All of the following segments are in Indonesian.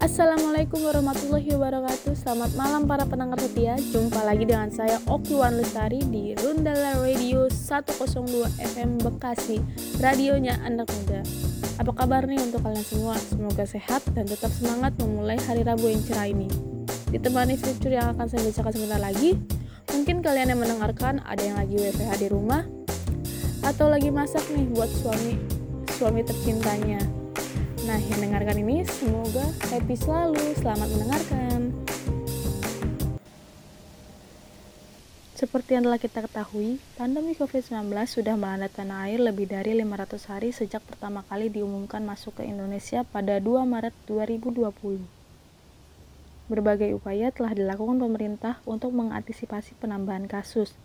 Assalamualaikum warahmatullahi wabarakatuh. Selamat malam para pendengar setia. Jumpa lagi dengan saya Oki Wan Lestari Di Rundala Radio 102 FM Bekasi Radionya anak muda. Apa kabar nih untuk kalian semua? Semoga sehat dan tetap semangat memulai hari Rabu yang cerah ini. Ditemani fitur yang akan saya bacakan sebentar lagi. Mungkin kalian yang mendengarkan ada yang lagi WFH di rumah Atau lagi masak nih buat suami suami tercintanya Nah, yang mendengarkan ini semoga happy selalu. Selamat mendengarkan. Seperti yang telah kita ketahui, pandemi COVID-19 sudah melanda tanah air lebih dari 500 hari sejak pertama kali diumumkan masuk ke Indonesia pada 2 Maret 2020. Berbagai upaya telah dilakukan pemerintah untuk mengantisipasi penambahan kasus.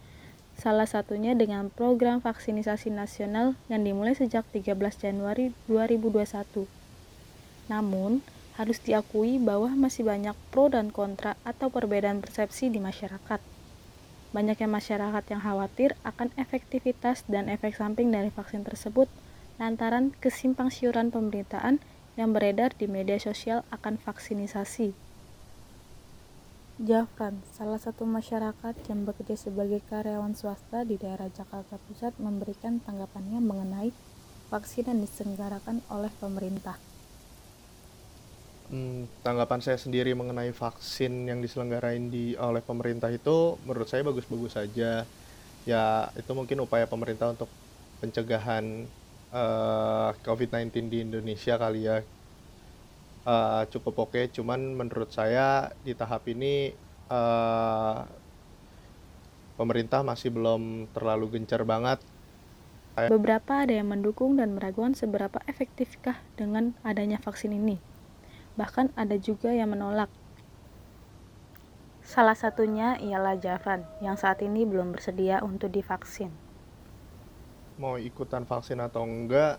Salah satunya dengan program vaksinisasi nasional yang dimulai sejak 13 Januari 2021 namun, harus diakui bahwa masih banyak pro dan kontra atau perbedaan persepsi di masyarakat. Banyaknya masyarakat yang khawatir akan efektivitas dan efek samping dari vaksin tersebut lantaran kesimpang siuran pemberitaan yang beredar di media sosial akan vaksinisasi. Jafran, salah satu masyarakat yang bekerja sebagai karyawan swasta di daerah Jakarta Pusat memberikan tanggapannya mengenai vaksin yang diselenggarakan oleh pemerintah. Hmm, tanggapan saya sendiri mengenai vaksin yang diselenggarain di oleh pemerintah itu menurut saya bagus-bagus saja. Ya, itu mungkin upaya pemerintah untuk pencegahan uh, eh, COVID-19 di Indonesia kali ya. Uh, cukup oke, cuman menurut saya di tahap ini uh, pemerintah masih belum terlalu gencar banget. Beberapa ada yang mendukung dan meragukan seberapa efektifkah dengan adanya vaksin ini bahkan ada juga yang menolak. Salah satunya ialah Javan, yang saat ini belum bersedia untuk divaksin. Mau ikutan vaksin atau enggak,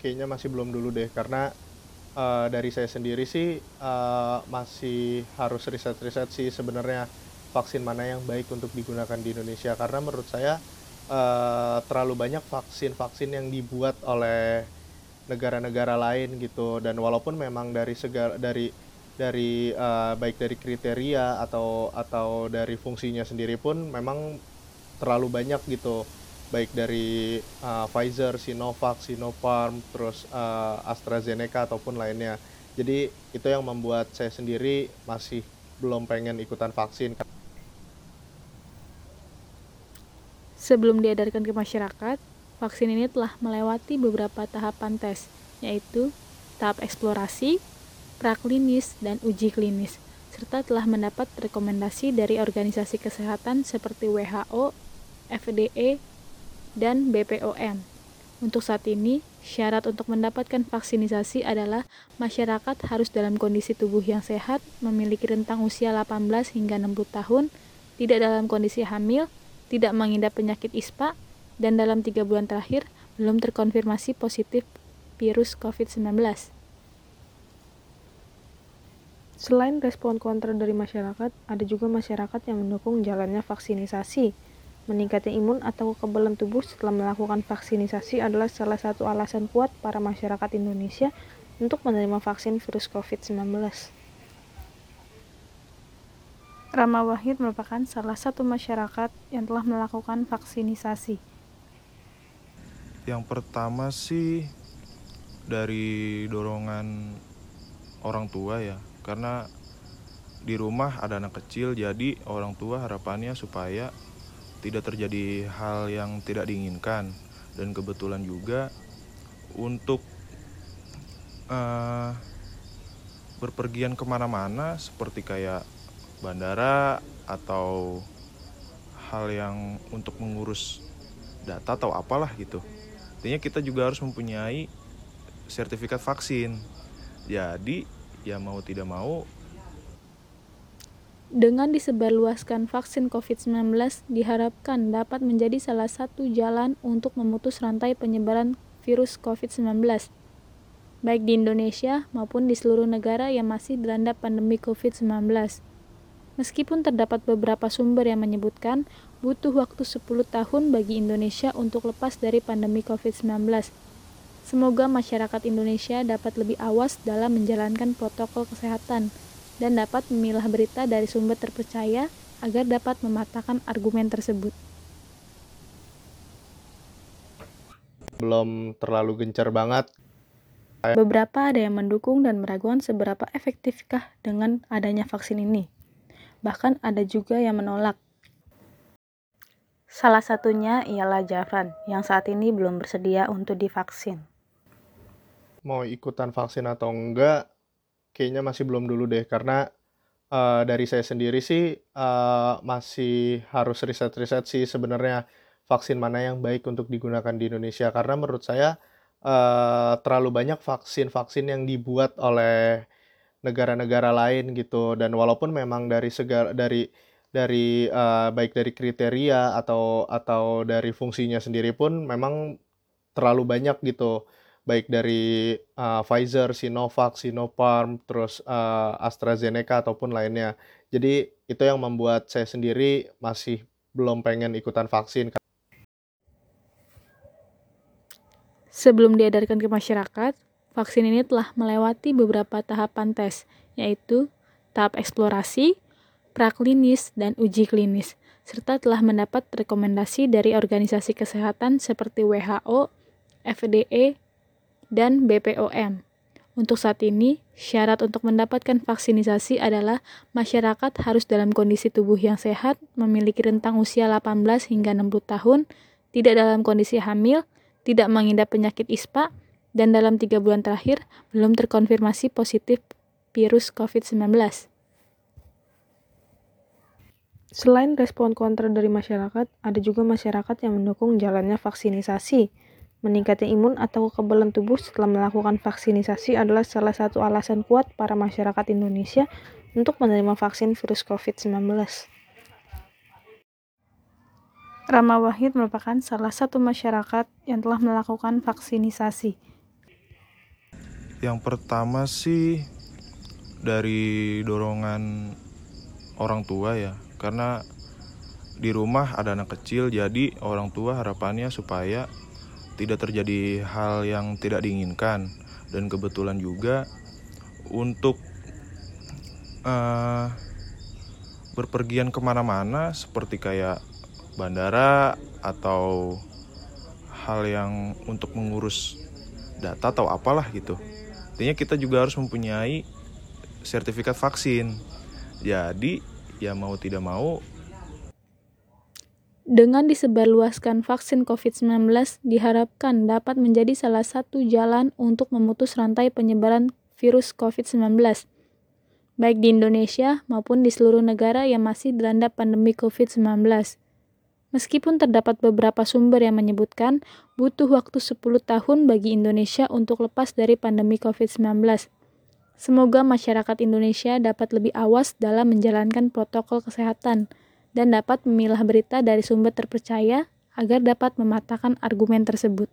kayaknya masih belum dulu deh, karena uh, dari saya sendiri sih uh, masih harus riset-riset sih sebenarnya vaksin mana yang baik untuk digunakan di Indonesia, karena menurut saya uh, terlalu banyak vaksin-vaksin yang dibuat oleh negara-negara lain gitu dan walaupun memang dari segala dari dari uh, baik dari kriteria atau atau dari fungsinya sendiri pun memang terlalu banyak gitu baik dari uh, Pfizer, Sinovac, Sinopharm, terus uh, AstraZeneca ataupun lainnya. Jadi itu yang membuat saya sendiri masih belum pengen ikutan vaksin. Sebelum diedarkan ke masyarakat, vaksin ini telah melewati beberapa tahapan tes, yaitu tahap eksplorasi, praklinis, dan uji klinis, serta telah mendapat rekomendasi dari organisasi kesehatan seperti WHO, FDA, dan BPOM. Untuk saat ini, syarat untuk mendapatkan vaksinisasi adalah masyarakat harus dalam kondisi tubuh yang sehat, memiliki rentang usia 18 hingga 60 tahun, tidak dalam kondisi hamil, tidak mengidap penyakit ISPA, dan dalam tiga bulan terakhir belum terkonfirmasi positif virus COVID-19. Selain respon kontra dari masyarakat, ada juga masyarakat yang mendukung jalannya vaksinisasi. Meningkatnya imun atau kekebalan tubuh setelah melakukan vaksinisasi adalah salah satu alasan kuat para masyarakat Indonesia untuk menerima vaksin virus COVID-19. Rama Wahid merupakan salah satu masyarakat yang telah melakukan vaksinisasi. Yang pertama sih dari dorongan orang tua ya, karena di rumah ada anak kecil jadi orang tua harapannya supaya tidak terjadi hal yang tidak diinginkan. Dan kebetulan juga untuk uh, berpergian ke mana-mana seperti kayak bandara atau hal yang untuk mengurus data atau apalah gitu artinya kita juga harus mempunyai sertifikat vaksin jadi ya mau tidak mau dengan disebarluaskan vaksin COVID-19 diharapkan dapat menjadi salah satu jalan untuk memutus rantai penyebaran virus COVID-19 baik di Indonesia maupun di seluruh negara yang masih dilanda pandemi COVID-19. Meskipun terdapat beberapa sumber yang menyebutkan butuh waktu 10 tahun bagi Indonesia untuk lepas dari pandemi COVID-19. Semoga masyarakat Indonesia dapat lebih awas dalam menjalankan protokol kesehatan dan dapat memilah berita dari sumber terpercaya agar dapat mematahkan argumen tersebut. Belum terlalu gencar banget. Beberapa ada yang mendukung dan meragukan seberapa efektifkah dengan adanya vaksin ini. Bahkan ada juga yang menolak. Salah satunya ialah Jafran, yang saat ini belum bersedia untuk divaksin. Mau ikutan vaksin atau enggak, kayaknya masih belum dulu deh, karena uh, dari saya sendiri sih uh, masih harus riset-riset sih sebenarnya vaksin mana yang baik untuk digunakan di Indonesia. Karena menurut saya uh, terlalu banyak vaksin-vaksin yang dibuat oleh negara-negara lain gitu. Dan walaupun memang dari segala dari dari uh, baik dari kriteria atau atau dari fungsinya sendiri pun memang terlalu banyak gitu baik dari uh, Pfizer, Sinovac, Sinopharm, terus uh, AstraZeneca ataupun lainnya. Jadi itu yang membuat saya sendiri masih belum pengen ikutan vaksin. Sebelum diedarkan ke masyarakat, vaksin ini telah melewati beberapa tahapan tes, yaitu tahap eksplorasi, praklinis, dan uji klinis, serta telah mendapat rekomendasi dari organisasi kesehatan seperti WHO, FDA, dan BPOM. Untuk saat ini, syarat untuk mendapatkan vaksinisasi adalah masyarakat harus dalam kondisi tubuh yang sehat, memiliki rentang usia 18 hingga 60 tahun, tidak dalam kondisi hamil, tidak mengidap penyakit ISPA, dan dalam tiga bulan terakhir belum terkonfirmasi positif virus COVID-19. Selain respon kontra dari masyarakat, ada juga masyarakat yang mendukung jalannya vaksinisasi. Meningkatnya imun atau kekebalan tubuh setelah melakukan vaksinisasi adalah salah satu alasan kuat para masyarakat Indonesia untuk menerima vaksin virus COVID-19. Rama Wahid merupakan salah satu masyarakat yang telah melakukan vaksinisasi. Yang pertama sih dari dorongan orang tua ya, karena di rumah ada anak kecil jadi orang tua harapannya supaya tidak terjadi hal yang tidak diinginkan. Dan kebetulan juga untuk uh, berpergian ke mana-mana seperti kayak bandara atau hal yang untuk mengurus data atau apalah gitu. Intinya kita juga harus mempunyai sertifikat vaksin. Jadi ya mau tidak mau dengan disebarluaskan vaksin COVID-19 diharapkan dapat menjadi salah satu jalan untuk memutus rantai penyebaran virus COVID-19, baik di Indonesia maupun di seluruh negara yang masih dilanda pandemi COVID-19. Meskipun terdapat beberapa sumber yang menyebutkan butuh waktu 10 tahun bagi Indonesia untuk lepas dari pandemi COVID-19. Semoga masyarakat Indonesia dapat lebih awas dalam menjalankan protokol kesehatan dan dapat memilah berita dari sumber terpercaya agar dapat mematahkan argumen tersebut.